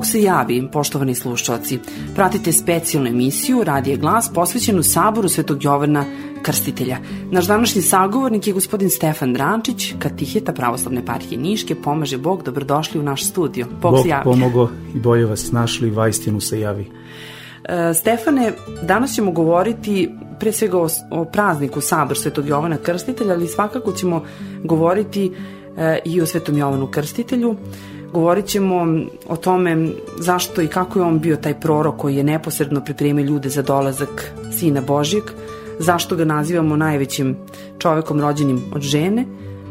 Bog se javi, poštovani slušalci. Pratite specijalnu emisiju Radije glas posvećenu Saboru Svetog Jovana Krstitelja. Naš današnji sagovornik je gospodin Stefan Drančić, katiheta Pravoslavne partije Niške. Pomaže Bog, dobrodošli u naš studio. Bog, Bog se javi. pomogo i bolje vas našli, vajstinu se javi. E, Stefane, danas ćemo govoriti pre svega o, o prazniku Sabor Svetog Jovana Krstitelja, ali svakako ćemo govoriti e, i o Svetom Jovanu Krstitelju. Govorit ćemo o tome zašto i kako je on bio taj prorok koji je neposredno pripremio ljude za dolazak Sina Božijeg, zašto ga nazivamo najvećim čovekom rođenim od žene,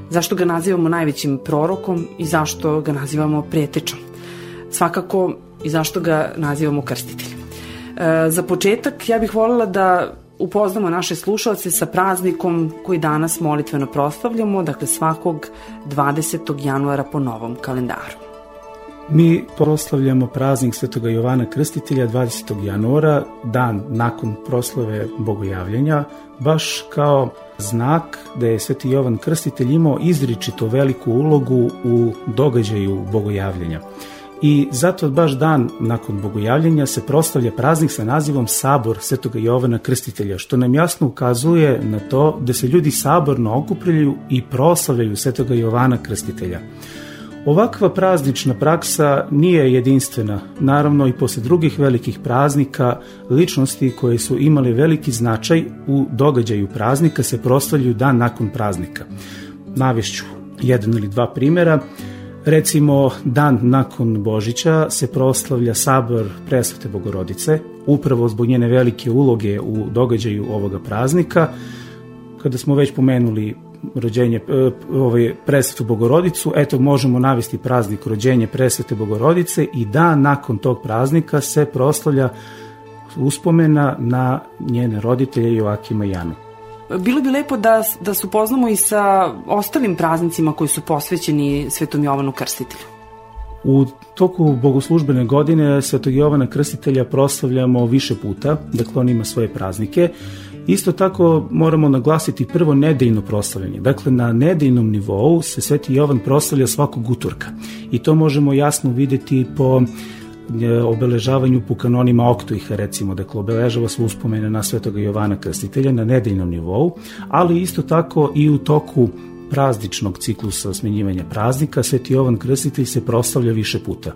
zašto ga nazivamo najvećim prorokom i zašto ga nazivamo pretečom. Svakako i zašto ga nazivamo krstiteljem. E, za početak ja bih voljela da upoznamo naše slušalce sa praznikom koji danas molitveno proslavljamo, dakle svakog 20. januara po novom kalendaru. Mi proslavljamo praznik Svetoga Jovana Krstitelja 20. januara, dan nakon proslave Bogojavljenja, baš kao znak da je Sveti Jovan Krstitelj imao izričito veliku ulogu u događaju Bogojavljenja. I zato baš dan nakon Bogojavljenja se proslavlja praznik sa nazivom Sabor Svetoga Jovana Krstitelja, što nam jasno ukazuje na to da se ljudi saborno okupljaju i proslavljaju Svetoga Jovana Krstitelja. Ovakva praznična praksa nije jedinstvena. Naravno i posle drugih velikih praznika, ličnosti koje su imale veliki značaj u događaju praznika se proslavljaju dan nakon praznika. Navešću jedan ili dva primera. Recimo, dan nakon Božića se proslavlja sabor Presvete Bogorodice, upravo zbog njene velike uloge u događaju ovoga praznika. Kada smo već pomenuli rođenje e, ovaj, presvetu Bogorodicu, eto možemo navesti praznik rođenje presvete Bogorodice i dan nakon tog praznika se proslavlja uspomena na njene roditelje Joakima i Janu. Bilo bi lepo da, da se upoznamo i sa ostalim praznicima koji su posvećeni Svetom Jovanu Krstitelju. U toku bogoslužbene godine Svetog Jovana Krstitelja proslavljamo više puta, dakle on ima svoje praznike. Isto tako moramo naglasiti prvo nedeljno proslavljanje. Dakle, na nedeljnom nivou se Sveti Jovan proslavlja svakog utorka. I to možemo jasno videti po e, obeležavanju po kanonima Oktuiha recimo, dakle obeležava se uspomene na Svetoga Jovana Krstitelja na nedeljnom nivou, ali isto tako i u toku prazničnog ciklusa smenjivanja praznika Sveti Jovan Krstitelj se proslavlja više puta.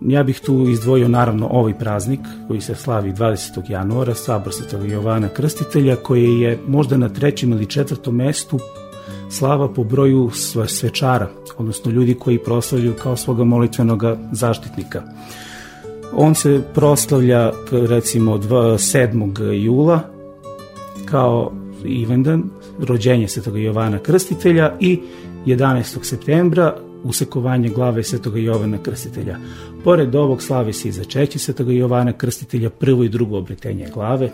Ja bih tu izdvojio naravno ovaj praznik koji se slavi 20. januara, sabor Svetog Jovana Krstitelja, koji je možda na trećem ili četvrtom mestu slava po broju svečara, odnosno ljudi koji proslavljaju kao svoga molitvenog zaštitnika. On se proslavlja recimo 7. jula kao ivendan, rođenje Svetoga Jovana Krstitelja i 11. septembra usekovanje glave Svetoga Jovana Krstitelja. Pored ovog slavi se i začeće Svetoga Jovana Krstitelja, prvo i drugo obretenje glave,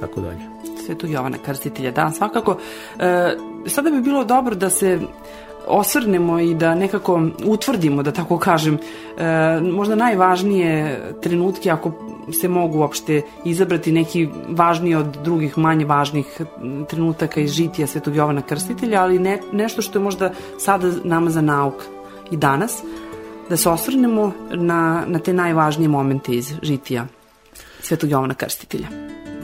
tako dalje. Svetog Jovana Krstitelja, da, svakako. E, sada bi bilo dobro da se osvrnemo i da nekako utvrdimo, da tako kažem, e, možda najvažnije trenutke ako se mogu uopšte izabrati neki važniji od drugih manje važnih trenutaka iz žitija Svetog Jovana Krstitelja, ali ne, nešto što je možda sada nama za nauk i danas, da se osvrnemo na, na te najvažnije momente iz žitija Svetog Jovana Krstitelja.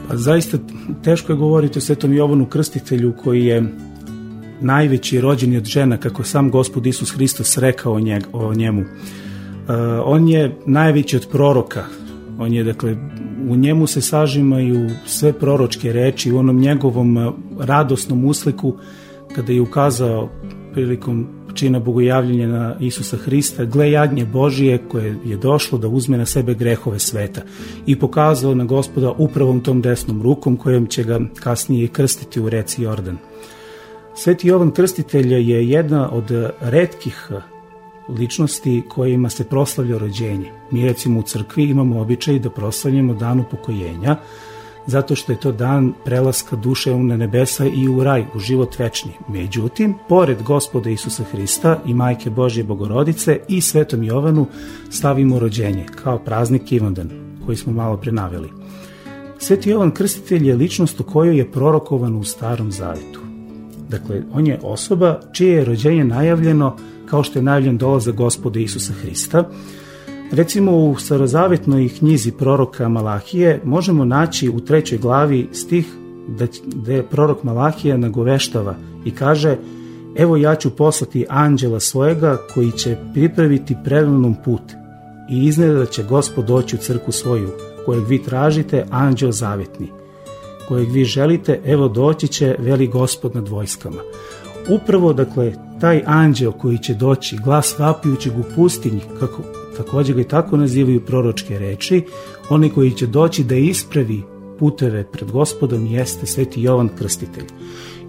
Pa zaista teško je govoriti o Svetom Jovanu Krstitelju koji je najveći rođeni od žena, kako je sam gospod Isus Hristos rekao o, njeg, o njemu. Uh, on je najveći od proroka, on je, dakle, u njemu se sažimaju sve proročke reči u onom njegovom radosnom usliku kada je ukazao prilikom čina bogojavljenja na Isusa Hrista, gle jagnje Božije koje je došlo da uzme na sebe grehove sveta i pokazao na gospoda upravom tom desnom rukom kojom će ga kasnije krstiti u reci Jordan. Sveti Jovan Krstitelj je jedna od redkih ličnosti kojima se proslavlja rođenje. Mi recimo u crkvi imamo običaj da proslavljamo dan upokojenja, zato što je to dan prelaska duše na nebesa i u raj, u život večni. Međutim, pored gospoda Isusa Hrista i majke Božje Bogorodice i svetom Jovanu stavimo rođenje, kao praznik Ivandan, koji smo malo prenaveli. Sveti Jovan Krstitelj je ličnost u kojoj je prorokovan u starom zavetu. Dakle, on je osoba čije je rođenje najavljeno kao što je najavljen dolazak gospoda Isusa Hrista, Recimo u starozavetnoj knjizi proroka Malahije možemo naći u trećoj glavi stih da, je prorok Malahija nagoveštava i kaže Evo ja ću poslati anđela svojega koji će pripraviti predavnom put i izneda da će gospod doći u crku svoju, kojeg vi tražite, anđel zavetni. Kojeg vi želite, evo doći će, veli gospod nad vojskama. Upravo, dakle, taj anđel koji će doći, glas vapijućeg u pustinji, kako takođe ga i tako nazivaju proročke reči, oni koji će doći da ispravi puteve pred gospodom jeste sveti Jovan Krstitelj.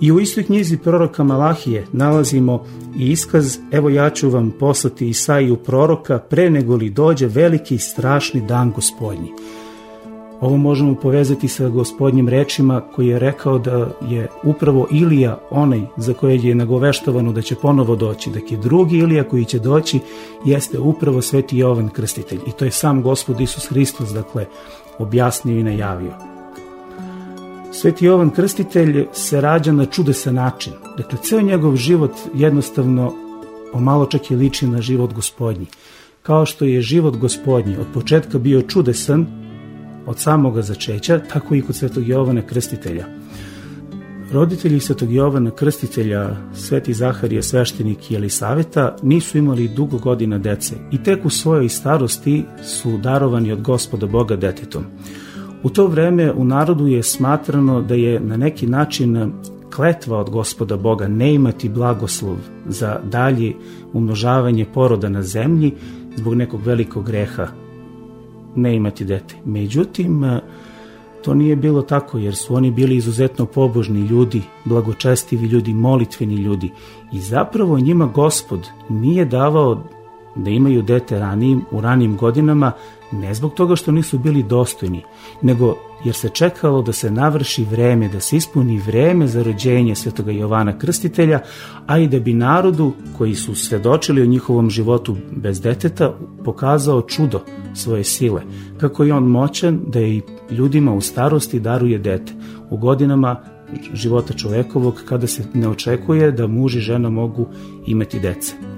I u istoj knjizi proroka Malahije nalazimo i iskaz Evo ja ću vam poslati Isaiju proroka pre nego li dođe veliki i strašni dan gospodnji. Ovo možemo povezati sa gospodnjim rečima koji je rekao da je upravo Ilija onaj za kojeg je nagoveštovano da će ponovo doći, da je drugi Ilija koji će doći jeste upravo sveti Jovan Krstitelj i to je sam gospod Isus Hristos dakle objasnio i najavio. Sveti Jovan Krstitelj se rađa na čudesan način. Dakle, ceo njegov život jednostavno pomalo čak i liči na život gospodnji. Kao što je život gospodnji od početka bio čudesan, od samoga začeća, tako i kod Svetog Jovana Krstitelja. Roditelji Svetog Jovana Krstitelja, Sveti Zaharije, sveštenik i Elisaveta nisu imali dugo godina dece i tek u svojoj starosti su darovani od gospoda Boga detetom. U to vreme u narodu je smatrano da je na neki način kletva od gospoda Boga ne imati blagoslov za dalje umnožavanje poroda na zemlji zbog nekog velikog greha ne imati dete. Međutim, to nije bilo tako jer su oni bili izuzetno pobožni ljudi, blagočestivi ljudi, molitveni ljudi i zapravo njima gospod nije davao da imaju dete ranijim, u ranijim godinama, ne zbog toga što nisu bili dostojni, nego jer se čekalo da se navrši vreme, da se ispuni vreme za rođenje svetoga Jovana Krstitelja, a i da bi narodu koji su svedočili o njihovom životu bez deteta pokazao čudo svoje sile, kako je on moćan da i ljudima u starosti daruje dete, u godinama života čovekovog kada se ne očekuje da muž i žena mogu imati dece.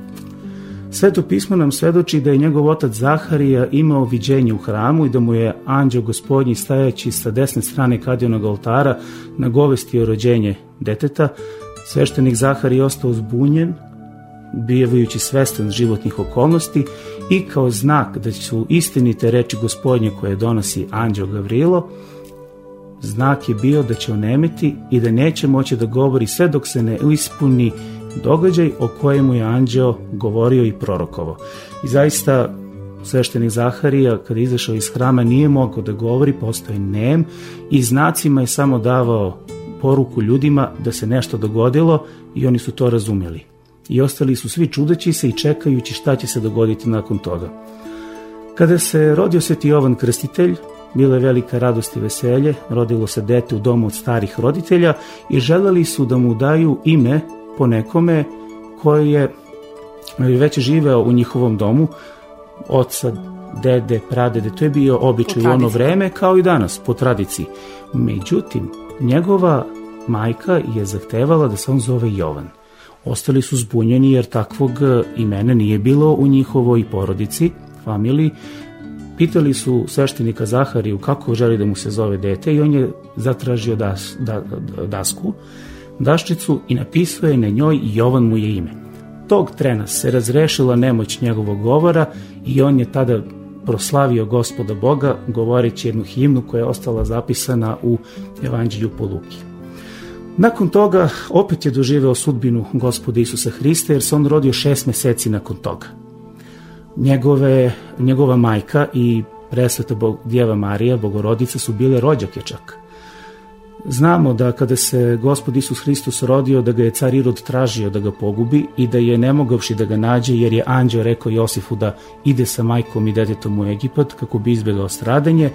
Sveto pismo nam svedoči da je njegov otac Zaharija imao viđenje u hramu i da mu je anđeo gospodnji stajaći sa desne strane kadionog oltara nagovestio rođenje deteta. Sveštenik Zaharij je ostao zbunjen, bijevajući svestan životnih okolnosti i kao znak da su istinite reči gospodnje koje donosi anđeo Gavrilo, znak je bio da će onemeti i da neće moći da govori sve dok se ne ispuni događaj o kojemu je anđeo govorio i prorokovo. I zaista sveštenik Zaharija kada je izašao iz hrama nije mogao da govori, postoje nem i znacima je samo davao poruku ljudima da se nešto dogodilo i oni su to razumeli. I ostali su svi čudeći se i čekajući šta će se dogoditi nakon toga. Kada se rodio Sveti Jovan Krstitelj, bila je velika radost i veselje, rodilo se dete u domu od starih roditelja i želeli su da mu daju ime po nekome koji je već živeo u njihovom domu, oca, dede, pradede, to je bio običaj u ono vreme kao i danas, po tradiciji. Međutim, njegova majka je zahtevala da se on zove Jovan. Ostali su zbunjeni jer takvog imena nije bilo u njihovoj porodici, familiji. Pitali su sveštenika Zahariju kako želi da mu se zove dete i on je zatražio das, da, dasku daščicu i napisao je na njoj Jovan mu je ime. Tog trena se razrešila nemoć njegovog govora i on je tada proslavio gospoda Boga govoreći jednu himnu koja je ostala zapisana u Evanđelju po Luki. Nakon toga opet je doživeo sudbinu gospoda Isusa Hrista jer se on rodio šest meseci nakon toga. Njegove, njegova majka i presveta Bog, Djeva Marija, Bogorodica su bile rođake čak. Znamo da kada se gospod Isus Hristos rodio, da ga je car Irod tražio da ga pogubi i da je nemogavši da ga nađe jer je anđeo rekao Josifu da ide sa majkom i detetom u Egipat kako bi izbjegao stradanje,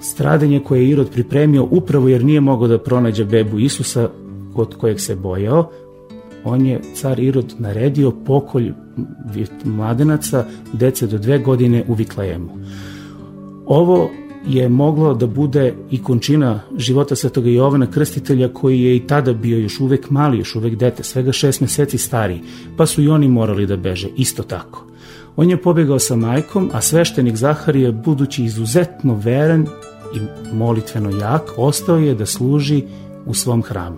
stradanje koje je Irod pripremio upravo jer nije mogao da pronađe bebu Isusa kod kojeg se bojao, on je car Irod naredio pokolj mladenaca dece do dve godine u Vitlejemu. Ovo je moglo da bude i končina života svetoga Jovana Krstitelja koji je i tada bio još uvek mali, još uvek dete, svega šest meseci stariji, pa su i oni morali da beže, isto tako. On je pobegao sa majkom, a sveštenik Zaharije, budući izuzetno veren i molitveno jak, ostao je da služi u svom hramu.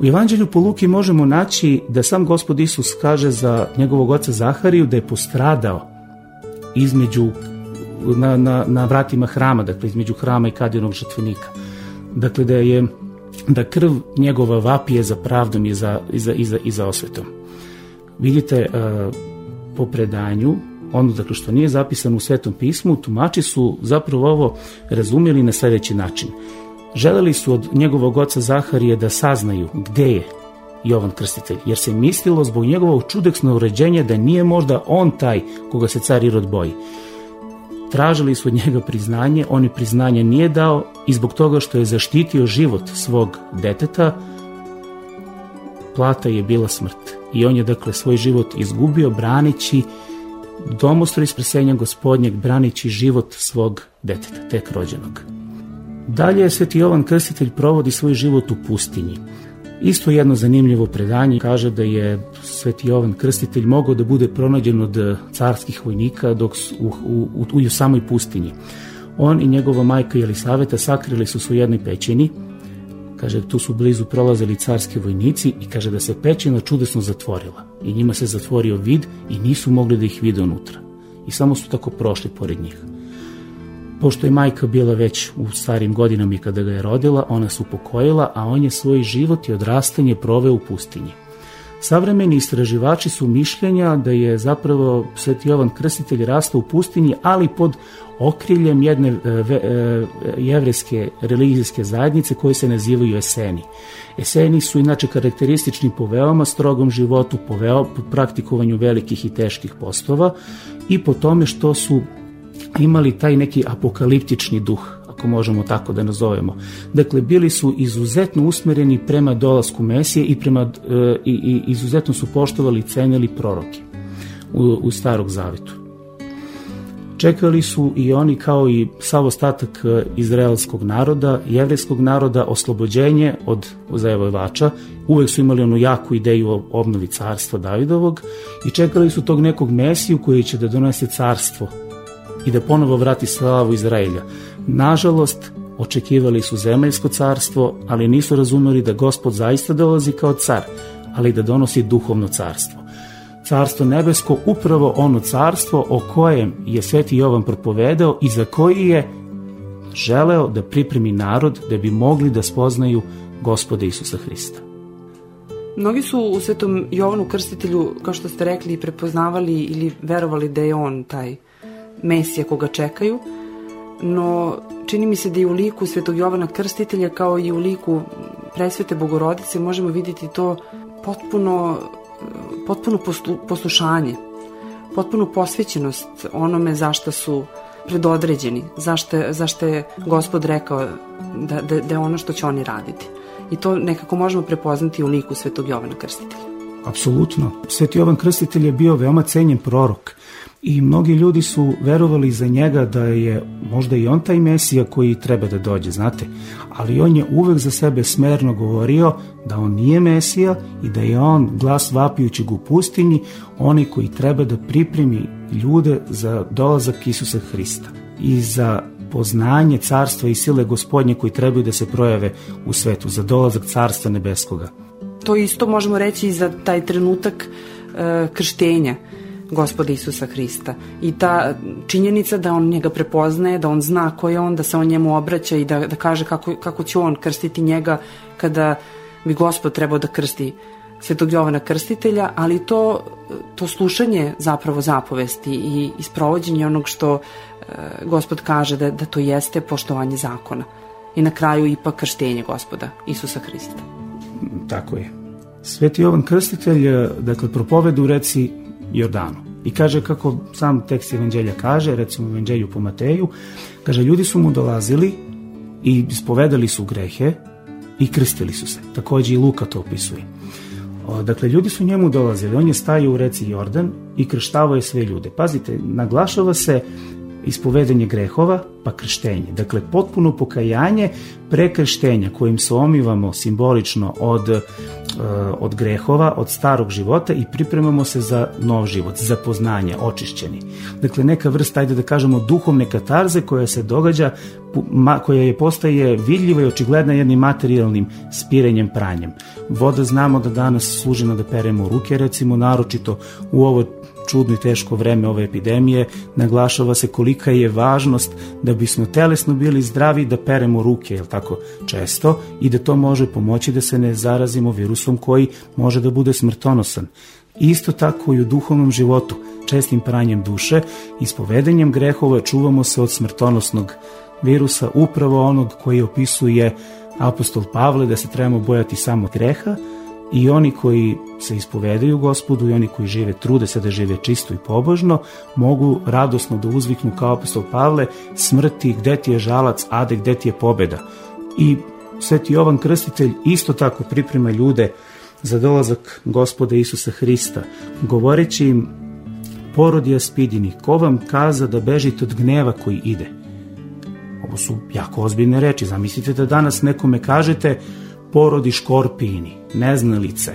U Evanđelju po Luki možemo naći da sam gospod Isus kaže za njegovog oca Zahariju da je postradao između na, na, na vratima hrama, dakle između hrama i kadinog žrtvenika. Dakle, da je da krv njegova vapije za pravdom i za, i za, i za, i za osvetom. Vidite, uh, po predanju, ono dakle što nije zapisano u Svetom pismu, tumači su zapravo ovo razumjeli na sledeći način. Želeli su od njegovog oca Zaharije da saznaju gde je Jovan Krstitelj, jer se mislilo zbog njegovog čudeksnog uređenja da nije možda on taj koga se car Irod boji. Tražili su od njega priznanje, on je priznanje nije dao i zbog toga što je zaštitio život svog deteta, plata je bila smrt. I on je dakle svoj život izgubio branići domostro ispresenja gospodnjeg, branići život svog deteta, tek rođenog. Dalje Sveti Jovan Krstitelj provodi svoj život u pustinji. Isto jedno zanimljivo predanje kaže da je Sveti Jovan Krstitelj mogao da bude pronađen od carskih vojnika dok su u, u, u, u samoj pustinji. On i njegova majka Jelisaveta sakrili su se u jednoj pećini, kaže tu su blizu prolazili carski vojnici i kaže da se pećina čudesno zatvorila i njima se zatvorio vid i nisu mogli da ih vide unutra i samo su tako prošli pored njih. Pošto je majka bila već u starim godinama i kada ga je rodila, ona se upokojila, a on je svoj život i odrastanje proveo u pustinji. Savremeni istraživači su mišljenja da je zapravo Sveti Jovan Krstitelj rastao u pustinji, ali pod okriljem jedne e, e, jevrejske religijske zajednice koje se nazivaju Eseni. Eseni su inače karakteristični po veoma strogom životu, po, veo, po praktikovanju velikih i teških postova i po tome što su imali taj neki apokaliptični duh, ako možemo tako da nazovemo. Dakle, bili su izuzetno usmereni prema dolasku Mesije i, prema, e, i, i izuzetno su poštovali i cenili proroke u, u starog zavetu. Čekali su i oni kao i sav ostatak e, izraelskog naroda, jevrejskog naroda, oslobođenje od zajevovača. Uvek su imali onu jaku ideju o obnovi carstva Davidovog i čekali su tog nekog mesiju koji će da donese carstvo i da ponovo vrati slavu Izraelja. Nažalost, očekivali su zemaljsko carstvo, ali nisu razumeli da gospod zaista dolazi kao car, ali da donosi duhovno carstvo. Carstvo nebesko upravo ono carstvo o kojem je Sveti Jovan propovedao i za koji je želeo da pripremi narod da bi mogli da spoznaju gospoda Isusa Hrista. Mnogi su u Svetom Jovanu Krstitelju, kao što ste rekli, prepoznavali ili verovali da je on taj Mesija koga čekaju, no čini mi se da i u liku Svetog Jovana Krstitelja kao i u liku Presvete Bogorodice možemo videti to potpuno, potpuno poslušanje, potpunu posvećenost onome zašto su predodređeni, zašto, zašto je gospod rekao da, da, da je ono što će oni raditi. I to nekako možemo prepoznati u liku Svetog Jovana Krstitelja. Apsolutno. Sveti Jovan Krstitelj je bio veoma cenjen prorok i mnogi ljudi su verovali za njega da je možda i on taj mesija koji treba da dođe, znate, ali on je uvek za sebe smerno govorio da on nije mesija i da je on glas vapijućeg u pustinji, oni koji treba da pripremi ljude za dolazak Isusa Hrista. I za poznanje carstva i sile gospodnje koji trebaju da se projave u svetu, za dolazak carstva nebeskoga. To isto možemo reći i za taj trenutak e, krštenja gospoda Isusa Hrista. I ta činjenica da on njega prepoznaje, da on zna ko je on, da se on njemu obraća i da, da kaže kako, kako će on krstiti njega kada bi gospod trebao da krsti Svetog Jovana Krstitelja, ali to, to slušanje zapravo zapovesti i isprovođenje onog što e, gospod kaže da, da to jeste poštovanje zakona. I na kraju ipak krštenje gospoda Isusa Hrista. Tako je. Sveti Jovan Krstitelj, e, dakle, propoveda u reci Jordanu. I kaže kako sam tekst evanđelja kaže, recimo evanđelju po Mateju, kaže ljudi su mu dolazili i ispovedali su grehe i krstili su se. Takođe i Luka to opisuje. Dakle, ljudi su njemu dolazili, on je stajao u reci Jordan i krštavao je sve ljude. Pazite, naglašava se ispovedanje grehova, pa krštenje. Dakle, potpuno pokajanje prekrštenja kojim se omivamo simbolično od, e, od grehova, od starog života i pripremamo se za nov život, za poznanje, očišćeni. Dakle, neka vrsta, ajde da kažemo, duhovne katarze koja se događa, koja je postaje vidljiva i očigledna jednim materijalnim spirenjem, pranjem. Voda znamo da danas služi na da peremo ruke, recimo, naročito u ovo čudno i teško vreme ove epidemije, naglašava se kolika je važnost da bismo telesno bili zdravi da peremo ruke, jel tako, često i da to može pomoći da se ne zarazimo virusom koji može da bude smrtonosan. Isto tako i u duhovnom životu, čestim pranjem duše, ispovedanjem grehova čuvamo se od smrtonosnog virusa, upravo onog koji opisuje apostol Pavle da se trebamo bojati samo greha, i oni koji se ispovedaju gospodu i oni koji žive, trude se da žive čisto i pobožno, mogu radosno da uzviknu kao apostol Pavle smrti gde ti je žalac, ade gde ti je pobeda. I Sveti Jovan Krstitelj isto tako priprema ljude za dolazak gospoda Isusa Hrista, govoreći im porodija spidini, ko vam kaza da bežite od gneva koji ide? Ovo su jako ozbiljne reči, zamislite da danas nekome kažete porodi škorpini, neznalice,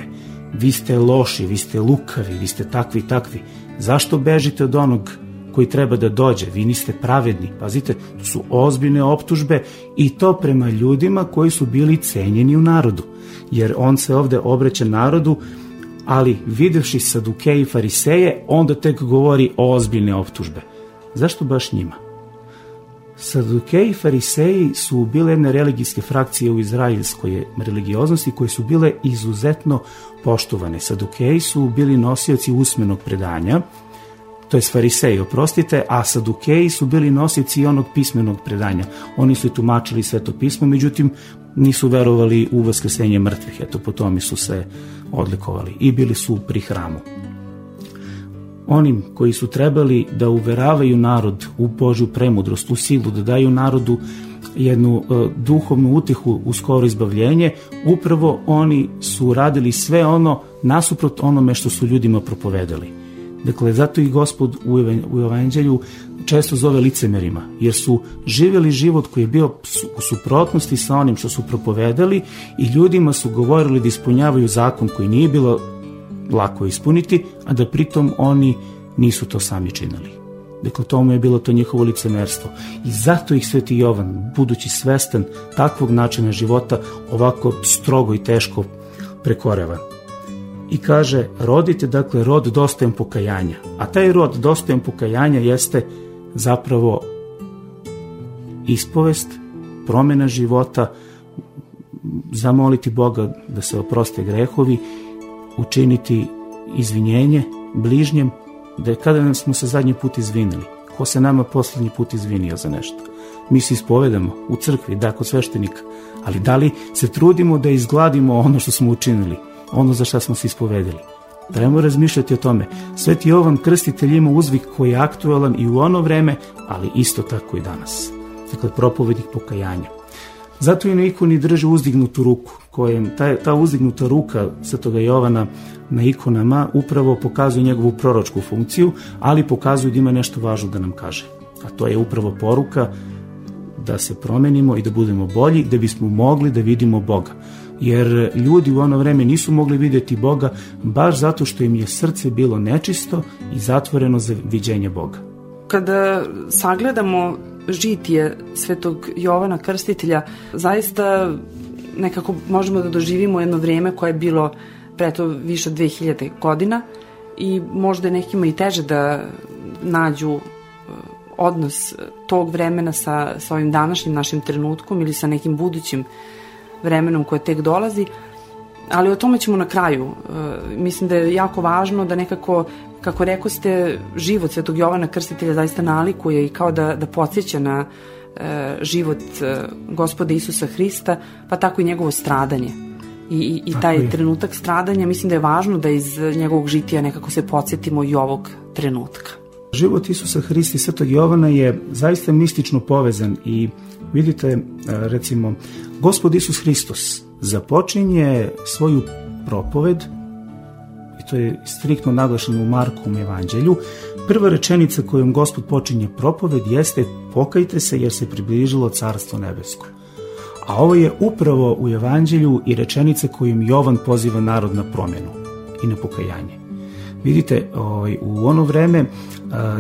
vi ste loši, vi ste lukavi, vi ste takvi takvi. Zašto bežite od onog koji treba da dođe? Vi niste pravedni. Pazite, to su ozbiljne optužbe i to prema ljudima koji su bili cenjeni u narodu. Jer on se ovde obreće narodu, ali videvši sadukeji i fariseje, onda tek govori ozbiljne optužbe. Zašto baš njima? Sadukeji i fariseji su bile jedne religijske frakcije u izraelskoj religioznosti koje su bile izuzetno poštovane. Sadukeji su bili nosioci usmenog predanja, to je fariseji, oprostite, a sadukeji su bili nosioci onog pismenog predanja. Oni su tumačili sveto pismo, međutim nisu verovali u vaskrsenje mrtvih, eto po tome su se odlikovali i bili su pri hramu onim koji su trebali da uveravaju narod u Božju premudrost, u silu, da daju narodu jednu uh, duhovnu utihu u skoro izbavljenje, upravo oni su radili sve ono nasuprot onome što su ljudima propovedali. Dakle, zato i gospod u, u evanđelju često zove licemerima, jer su živjeli život koji je bio u suprotnosti sa onim što su propovedali i ljudima su govorili da ispunjavaju zakon koji nije bilo lako ispuniti, a da pritom oni nisu to sami činili. Dakle, tomu je bilo to njihovo licemerstvo. I zato ih Sveti Jovan, budući svestan takvog načina života, ovako strogo i teško prekoreva. I kaže, rodite, dakle, rod dostojan pokajanja. A taj rod dostojan pokajanja jeste zapravo ispovest, promena života, zamoliti Boga da se oproste grehovi učiniti izvinjenje bližnjem, da je kada nam smo se zadnji put izvinili, ko se nama poslednji put izvinio za nešto. Mi se ispovedamo u crkvi, da, kod sveštenika, ali da li se trudimo da izgladimo ono što smo učinili, ono za šta smo se ispovedili. Trebamo razmišljati o tome. Sveti Jovan Krstitelj ima uzvik koji je aktualan i u ono vreme, ali isto tako i danas. Dakle, propovednik pokajanja. Zato i na ikoni drže uzdignutu ruku, kojem ta, ta uzdignuta ruka Svetoga Jovana na ikonama upravo pokazuje njegovu proročku funkciju, ali pokazuje da ima nešto važno da nam kaže. A to je upravo poruka da se promenimo i da budemo bolji, da bismo mogli da vidimo Boga. Jer ljudi u ono vreme nisu mogli videti Boga baš zato što im je srce bilo nečisto i zatvoreno za viđenje Boga. Kada sagledamo žitije svetog Jovana Krstitelja, zaista nekako možemo da doživimo jedno vreme koje je bilo preto više od 2000 godina i možda je nekima i teže da nađu e, odnos tog vremena sa, sa ovim današnjim našim trenutkom ili sa nekim budućim vremenom koje tek dolazi, ali o tome ćemo na kraju. E, mislim da je jako važno da nekako kako reko ste, život Svetog Jovana Krstitelja zaista nalikuje i kao da, da podsjeća na e, život e, gospoda Isusa Hrista, pa tako i njegovo stradanje. I, i, i taj je. trenutak stradanja, mislim da je važno da iz njegovog žitija nekako se podsjetimo i ovog trenutka. Život Isusa Hrista i Svetog Jovana je zaista mistično povezan i vidite, e, recimo, gospod Isus Hristos započinje svoju propoved to je striktno naglašeno u Markovom evanđelju, prva rečenica kojom gospod počinje propoved jeste pokajte se jer se približilo carstvo nebesko. A ovo je upravo u evanđelju i rečenice kojim Jovan poziva narod na promjenu i na pokajanje. Vidite, ovaj, u ono vreme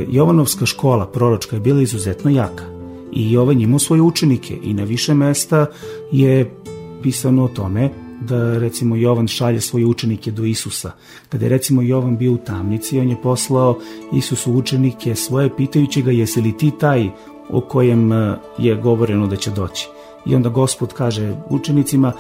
Jovanovska škola proročka je bila izuzetno jaka i Jovan imao svoje učenike i na više mesta je pisano o tome da recimo Jovan šalje svoje učenike do Isusa. Kada je recimo Jovan bio u tamnici, on je poslao Isusu učenike svoje pitajući ga jesi li ti taj o kojem je govoreno da će doći. I onda gospod kaže učenicima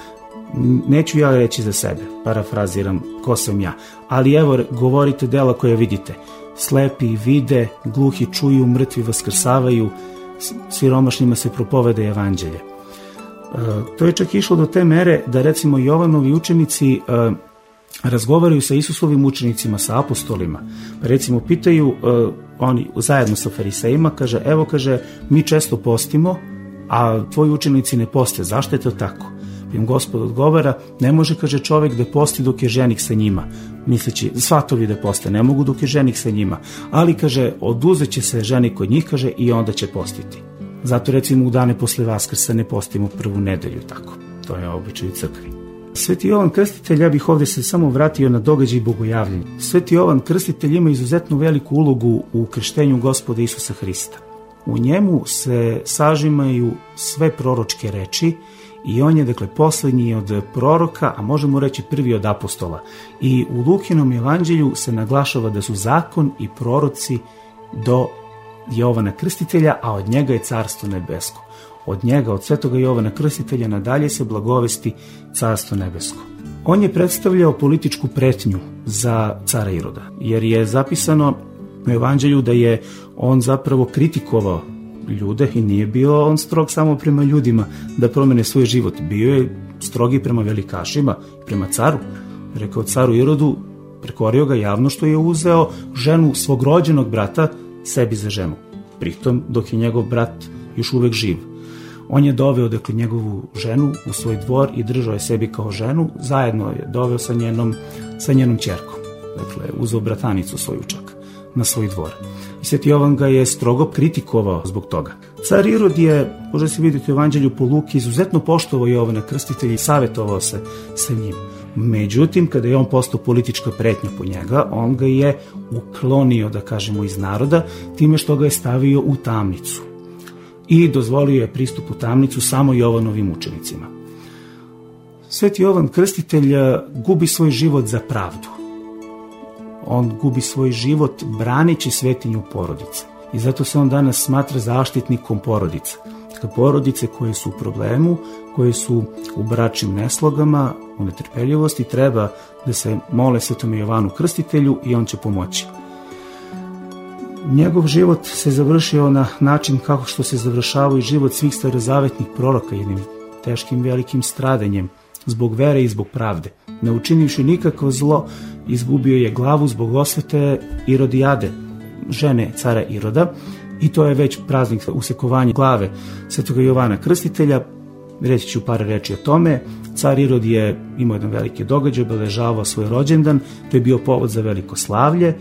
neću ja reći za sebe, parafraziram ko sam ja, ali evo govorite dela koje vidite. Slepi vide, gluhi čuju, mrtvi vaskrsavaju, siromašnjima se propovede evanđelje. E, to je čak išlo do te mere da recimo Jovanovi učenici e, razgovaraju sa Isusovim učenicima, sa apostolima. Pa recimo pitaju e, oni zajedno sa farisejima, kaže evo kaže mi često postimo, a tvoji učenici ne poste. Zašto je to tako? Im gospod odgovara, ne može, kaže čovjek da posti dok je ženik sa njima. Misleći, svatovi da poste, ne mogu dok je ženik sa njima. Ali, kaže, oduzet će se ženik od njih, kaže, i onda će postiti. Zato recimo u dane posle Vaskrsa ne postimo prvu nedelju, tako. To je običaj crkvi. Sveti Jovan Krstitelj, ja bih ovdje se samo vratio na događaj bogojavljenja. Sveti Jovan Krstitelj ima izuzetno veliku ulogu u krštenju gospoda Isusa Hrista. U njemu se sažimaju sve proročke reči i on je dakle posljednji od proroka, a možemo reći prvi od apostola. I u Lukinom evanđelju se naglašava da su zakon i proroci do Jovana Krstitelja, a od njega je carstvo nebesko. Od njega, od svetoga Jovana Krstitelja, nadalje se blagovesti carstvo nebesko. On je predstavljao političku pretnju za cara Iroda, jer je zapisano u evanđelju da je on zapravo kritikovao ljude i nije bio on strog samo prema ljudima da promene svoj život. Bio je strogi prema velikašima, prema caru. Rekao caru Irodu, prekorio ga javno što je uzeo ženu svog rođenog brata sebi za ženu. Pritom dok je njegov brat još uvek živ. On je doveo dakle njegovu ženu u svoj dvor i držao je sebi kao ženu, zajedno je doveo sa njenom, sa njenom čerkom. Dakle, uzeo bratanicu svoju čak na svoj dvor. I Sveti Jovan ga je strogo kritikovao zbog toga. Car Irod je, može se vidjeti u evanđelju po Luki, izuzetno poštovao Jovana krstitelja i savjetovao se sa njim. Međutim, kada je on postao politička pretnja po njega, on ga je uklonio, da kažemo, iz naroda, time što ga je stavio u tamnicu. I dozvolio je pristup u tamnicu samo Jovanovim učenicima. Sveti Jovan Krstitelj gubi svoj život za pravdu on gubi svoj život braneći svetinju porodice. I zato se on danas smatra zaštitnikom porodice. Porodice koje su u problemu, koje su u bračnim neslogama, u netrpeljivosti, treba da se mole svetome Jovanu Krstitelju i on će pomoći. Njegov život se završio na način kako što se završavao i život svih starozavetnih proroka jednim teškim velikim stradanjem zbog vere i zbog pravde. Ne učinivši nikakvo zlo, izgubio je glavu zbog osvete Irodijade, žene cara Iroda, i to je već praznik usekovanja glave svetoga Jovana Krstitelja. Reći ću par reči o tome. Car Irod je imao jedan veliki događaj, obeležavao svoj rođendan, to je bio povod za veliko slavlje,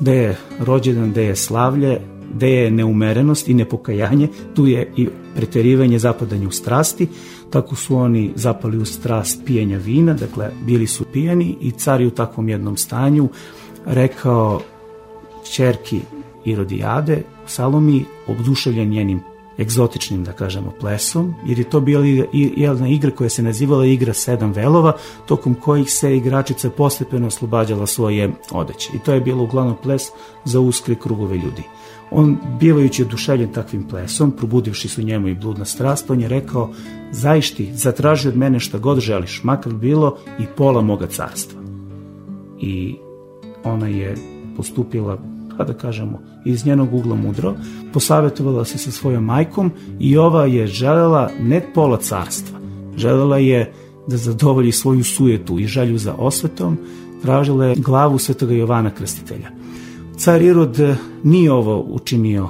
da je rođendan, da je slavlje, da je neumerenost i nepokajanje, tu je i preterivanje, zapadanje u strasti, tako su oni zapali u strast pijenja vina, dakle bili su pijani i car je u takvom jednom stanju rekao čerki Irodijade, Salomi, obduševljen njenim egzotičnim, da kažemo, plesom, jer je to bila jedna igra koja se nazivala igra sedam velova, tokom kojih se igračica postepeno oslobađala svoje odeće. I to je bilo uglavnom ples za uskre krugove ljudi. On, bivajući oduševljen takvim plesom, probudivši su njemu i bludna strast, on je rekao, zaišti, zatraži od mene šta god želiš, makar bilo i pola moga carstva. I ona je postupila, pa da kažemo, iz njenog ugla mudro, posavjetovala se sa svojom majkom i ova je želela ne pola carstva, želela je da zadovolji svoju sujetu i želju za osvetom, tražila je glavu svetoga Jovana Krstitelja. Car Irod nije ovo učinio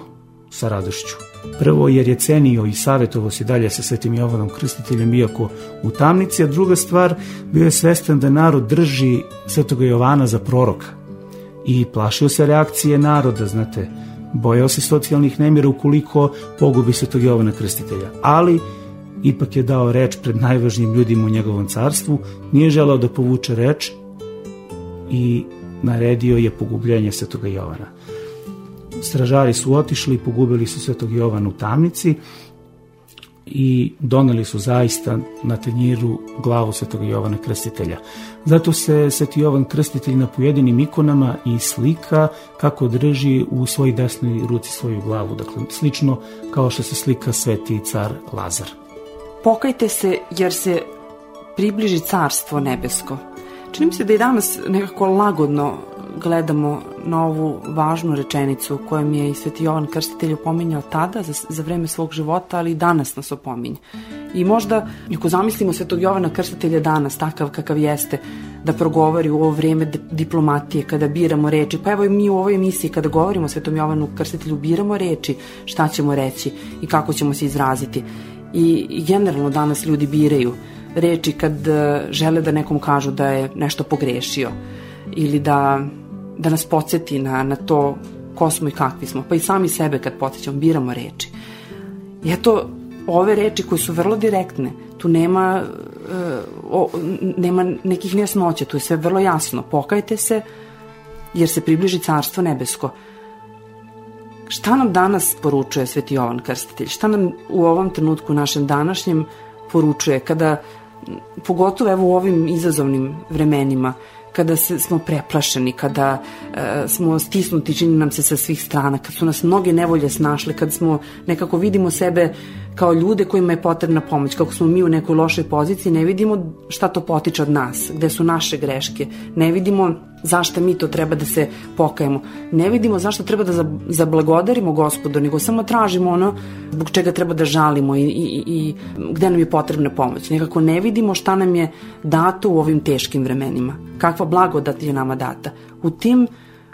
sa radošću. Prvo jer je cenio i savjetovo se dalje sa Svetim Jovanom Krstiteljem iako u tamnici, a druga stvar bio je svestan da narod drži Svetoga Jovana za proroka i plašio se reakcije naroda, znate, bojao se socijalnih nemira ukoliko pogubi tog Jovana Krstitelja, ali ipak je dao reč pred najvažnijim ljudima u njegovom carstvu, nije želao da povuče reč i naredio je pogubljenje svetoga Jovana. Stražari su otišli i pogubili su svetog Jovana u tamnici i doneli su zaista na tenjiru glavu svetoga Jovana Krstitelja. Zato se sveti Jovan Krstitelj na pojedinim ikonama i slika kako drži u svojoj desnoj ruci svoju glavu, dakle slično kao što se slika sveti car Lazar. Pokajte se jer se približi carstvo nebesko. Čini mi se da i danas nekako lagodno gledamo na ovu važnu rečenicu kojom je i Sveti Jovan Krstitelj opominjao tada za, za vreme svog života, ali i danas nas opominje. I možda, ako zamislimo Svetog Jovana Krstitelja danas, takav kakav jeste, da progovori u ovo vreme diplomatije, kada biramo reči, pa evo i mi u ovoj emisiji kada govorimo o Svetom Jovanu Krstitelju, biramo reči, šta ćemo reći i kako ćemo se izraziti. I, i generalno danas ljudi biraju reči kad e, žele da nekom kažu da je nešto pogrešio ili da, da nas podsjeti na, na to ko smo i kakvi smo. Pa i sami sebe kad podsjećamo, biramo reči. I eto, ove reči koje su vrlo direktne, tu nema, uh, o, nema nekih nesnoća, tu je sve vrlo jasno. Pokajte se, jer se približi carstvo nebesko. Šta nam danas poručuje Sveti Jovan Krstitelj? Šta nam u ovom trenutku našem današnjem poručuje kada, pogotovo evo u ovim izazovnim vremenima, kada se, smo preplašeni, kada e, smo stisnuti, čini nam se sa svih strana, kad su nas mnoge nevolje snašle, kad smo nekako vidimo sebe kao ljude kojima je potrebna pomoć, kako smo mi u nekoj lošoj poziciji, ne vidimo šta to potiče od nas, gde su naše greške, ne vidimo zašto mi to treba da se pokajemo, ne vidimo zašto treba da zablagodarimo gospodu, nego samo tražimo ono zbog čega treba da žalimo i, i, i gde nam je potrebna pomoć. Nekako ne vidimo šta nam je dato u ovim teškim vremenima, kakva blagodat je nama data. U tim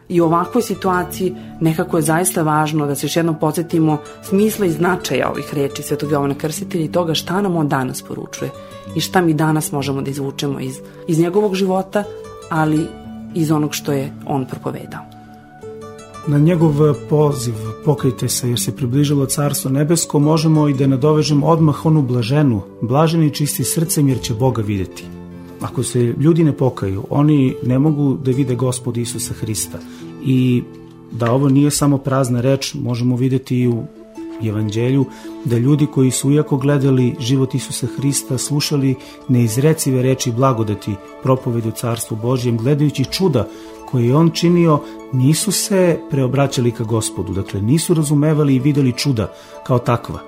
i u ovakvoj situaciji nekako je zaista važno da se još jednom podsjetimo smisla i značaja ovih reči Svetog Jovana Krstitelja i toga šta nam on danas poručuje i šta mi danas možemo da izvučemo iz, iz njegovog života, ali iz onog što je on propovedao. Na njegov poziv pokrijte se jer se približilo carstvo nebesko možemo i da nadovežemo odmah onu blaženu, blaženi čisti srcem jer će Boga videti. Ako se ljudi ne pokaju, oni ne mogu da vide gospoda Isusa Hrista. I da ovo nije samo prazna reč, možemo videti i u evanđelju, da ljudi koji su ujako gledali život Isusa Hrista, slušali neizrecive reči blagodati propovedu Carstvu Božjem, gledajući čuda koje je on činio, nisu se preobraćali ka gospodu, dakle nisu razumevali i videli čuda kao takva,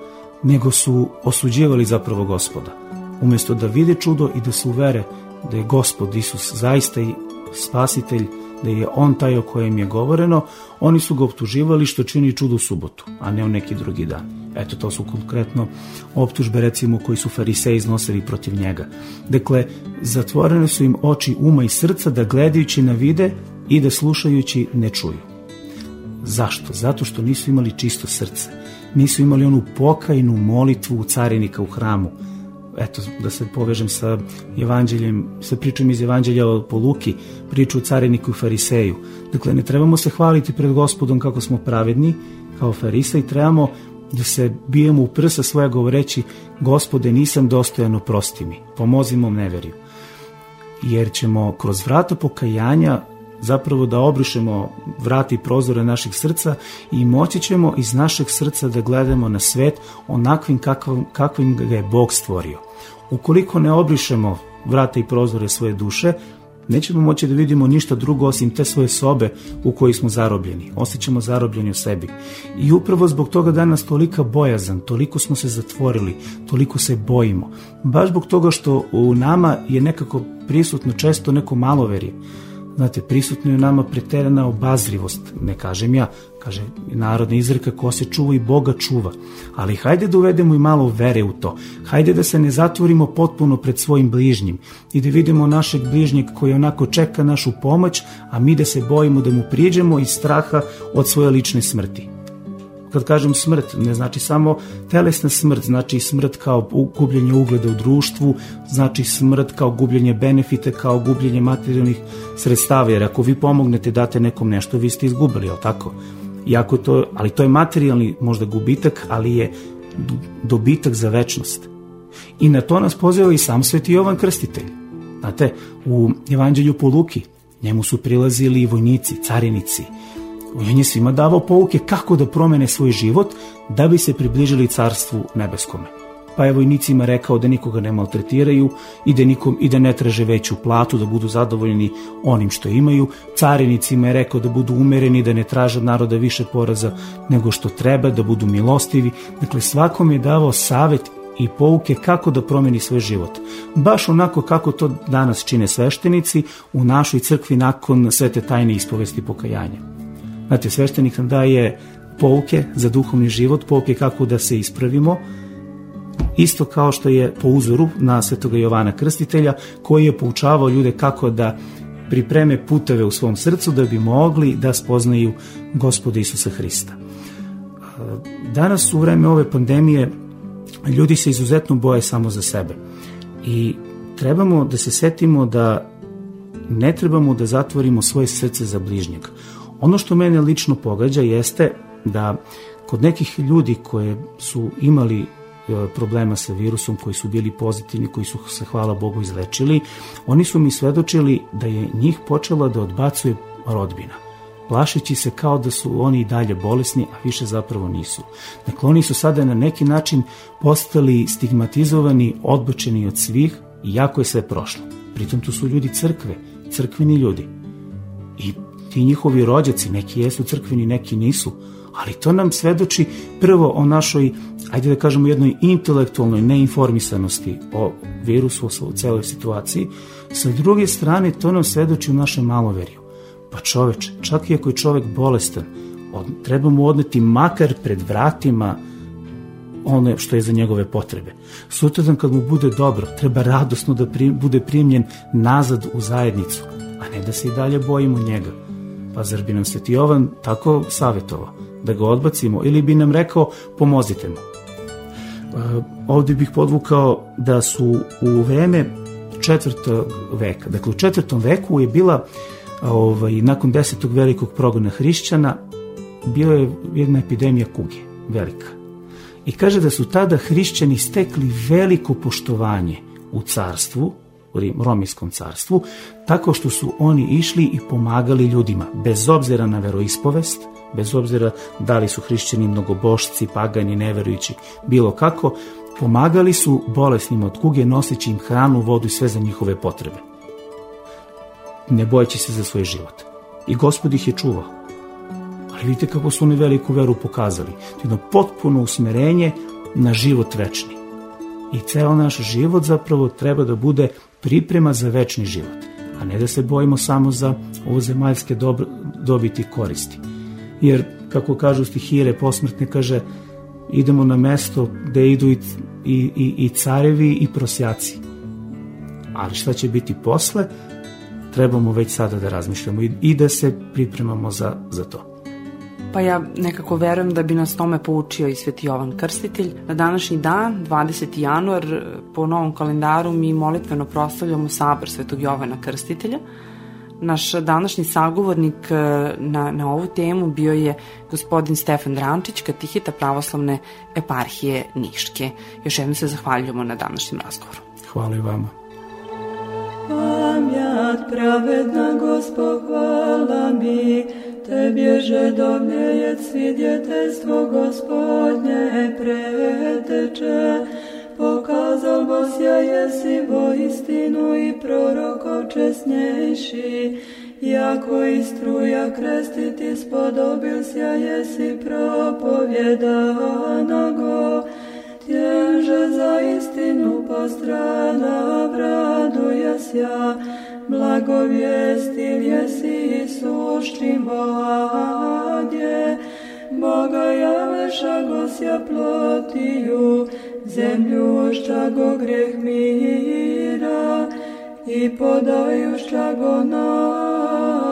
nego su osuđivali zapravo gospoda. Umesto da vide čudo i da se uvere da je gospod Isus zaista i spasitelj, da je on taj o kojem je govoreno, oni su ga optuživali što čini čudo u subotu, a ne u neki drugi dan. Eto, to su konkretno optužbe, recimo, koji su fariseji iznosili protiv njega. Dakle, zatvorene su im oči uma i srca da gledajući na vide i da slušajući ne čuju. Zašto? Zato što nisu imali čisto srce. Nisu imali onu pokajnu molitvu u carinika u hramu, eto, da se povežem sa evanđeljem, sa pričom iz evanđelja po Luki, priču o cariniku i fariseju. Dakle, ne trebamo se hvaliti pred gospodom kako smo pravedni, kao farisa i trebamo da se bijemo u prsa svoja govoreći gospode nisam dostojan oprosti mi, pomozi mom neveriju. Jer ćemo kroz vrata pokajanja zapravo da obrišemo vrati prozore naših srca i moći ćemo iz našeg srca da gledamo na svet onakvim kakvim, kakvim ga je Bog stvorio. Ukoliko ne obrišemo vrata i prozore svoje duše, nećemo moći da vidimo ništa drugo osim te svoje sobe u kojoj smo zarobljeni. Osjećamo zarobljeni u sebi. I upravo zbog toga danas tolika bojazan, toliko smo se zatvorili, toliko se bojimo. Baš zbog toga što u nama je nekako prisutno često neko maloverje Znate, prisutno je nama preterana obazrivost, ne kažem ja, kaže narodna izreka ko se čuva i Boga čuva. Ali hajde da uvedemo i malo vere u to. Hajde da se ne zatvorimo potpuno pred svojim bližnjim i da vidimo našeg bližnjeg koji onako čeka našu pomoć, a mi da se bojimo da mu priđemo iz straha od svoje lične smrti. Kad kažem smrt, ne znači samo telesna smrt, znači smrt kao gubljenje ugleda u društvu, znači smrt kao gubljenje benefite, kao gubljenje materijalnih sredstava, jer ako vi pomognete, date nekom nešto, vi ste izgubili, jel tako? Iako to, ali to je materijalni možda gubitak, ali je dobitak za večnost. I na to nas poziva i sam sveti Jovan Krstitelj. Znate, u Evanđelju po Luki, njemu su prilazili vojnici, carinici, on je svima davao pouke kako da promene svoj život da bi se približili carstvu nebeskome. Pa je vojnicima rekao da nikoga ne maltretiraju i da, nikom, i da ne traže veću platu, da budu zadovoljni onim što imaju. Carinicima je rekao da budu umereni, da ne traže od naroda više poraza nego što treba, da budu milostivi. Dakle, svakom je davao savet i pouke kako da promeni svoj život. Baš onako kako to danas čine sveštenici u našoj crkvi nakon svete tajne ispovesti pokajanja. Znate, sveštenik nam daje pouke za duhovni život, pouke kako da se ispravimo, isto kao što je po uzoru na svetoga Jovana Krstitelja, koji je poučavao ljude kako da pripreme puteve u svom srcu da bi mogli da spoznaju gospoda Isusa Hrista. Danas u vreme ove pandemije ljudi se izuzetno boje samo za sebe i trebamo da se setimo da ne trebamo da zatvorimo svoje srce za bližnjeg. Ono što mene lično pogađa jeste da kod nekih ljudi koje su imali e, problema sa virusom, koji su bili pozitivni, koji su se, hvala Bogu, izlečili, oni su mi svedočili da je njih počela da odbacuje rodbina plašeći se kao da su oni i dalje bolesni, a više zapravo nisu. Dakle, oni su sada na neki način postali stigmatizovani, odbočeni od svih, iako je sve prošlo. Pritom tu su ljudi crkve, crkveni ljudi. I ti njihovi rođaci, neki jesu crkveni, neki nisu, ali to nam svedoči prvo o našoj, ajde da kažemo, jednoj intelektualnoj neinformisanosti o virusu, o celoj situaciji. Sa druge strane, to nam svedoči u našem maloverju. Pa čoveče, čak i ako je čovek bolestan, od, treba mu odneti makar pred vratima ono što je za njegove potrebe. Sutradan kad mu bude dobro, treba radosno da pri, bude primljen nazad u zajednicu, a ne da se i dalje bojimo njega. Pa zar bi nam Sveti Jovan tako savjetovao? Da ga odbacimo ili bi nam rekao pomozite mu? E, ovdje bih podvukao da su u vreme četvrtog veka, dakle u četvrtom veku je bila ovaj, nakon desetog velikog progona hrišćana bio je jedna epidemija kuge, velika. I kaže da su tada hrišćani stekli veliko poštovanje u carstvu, Romijskom carstvu, tako što su oni išli i pomagali ljudima, bez obzira na veroispovest, bez obzira da li su hrišćani mnogobošci, pagani, neverujući, bilo kako, pomagali su bolesnima od kuge noseći im hranu, vodu i sve za njihove potrebe. Ne bojeći se za svoj život. I gospod ih je čuvao. Ali vidite kako su oni veliku veru pokazali. Jedno potpuno usmerenje na život večni. I ceo naš život zapravo treba da bude priprema za večni život, a ne da se bojimo samo za ovo zemaljske dobro, dobiti koristi. Jer, kako kažu stihire posmrtne, kaže, idemo na mesto gde idu i, i, i carevi i prosjaci. Ali šta će biti posle, trebamo već sada da razmišljamo i, i da se pripremamo za, za to. Pa ja nekako verujem da bi nas tome poučio i Sveti Jovan Krstitelj. Na današnji dan, 20. januar, po novom kalendaru mi molitveno proslavljamo sabor Svetog Jovana Krstitelja. Naš današnji sagovornik e, na, na ovu temu bio je gospodin Stefan Drančić, katihita pravoslavne eparhije Niške. Još jednom se zahvaljujemo na današnjem razgovoru. Hvala i vama. Pamjat pravedna Gospod, hvala mi, Tebie żedownieje свидетельство Господне preteče, pokazał Bosia jesi bo istinu i prorokov česnejši, jako i struja krestiti spodobil sja jesi propovjedanego, tjenže za istinu postrada vraduje sja, blagovjestil jesi Isuščim Bogadje, Boga javeša gosja plotiju, zemlju go greh mira, i podajušća go na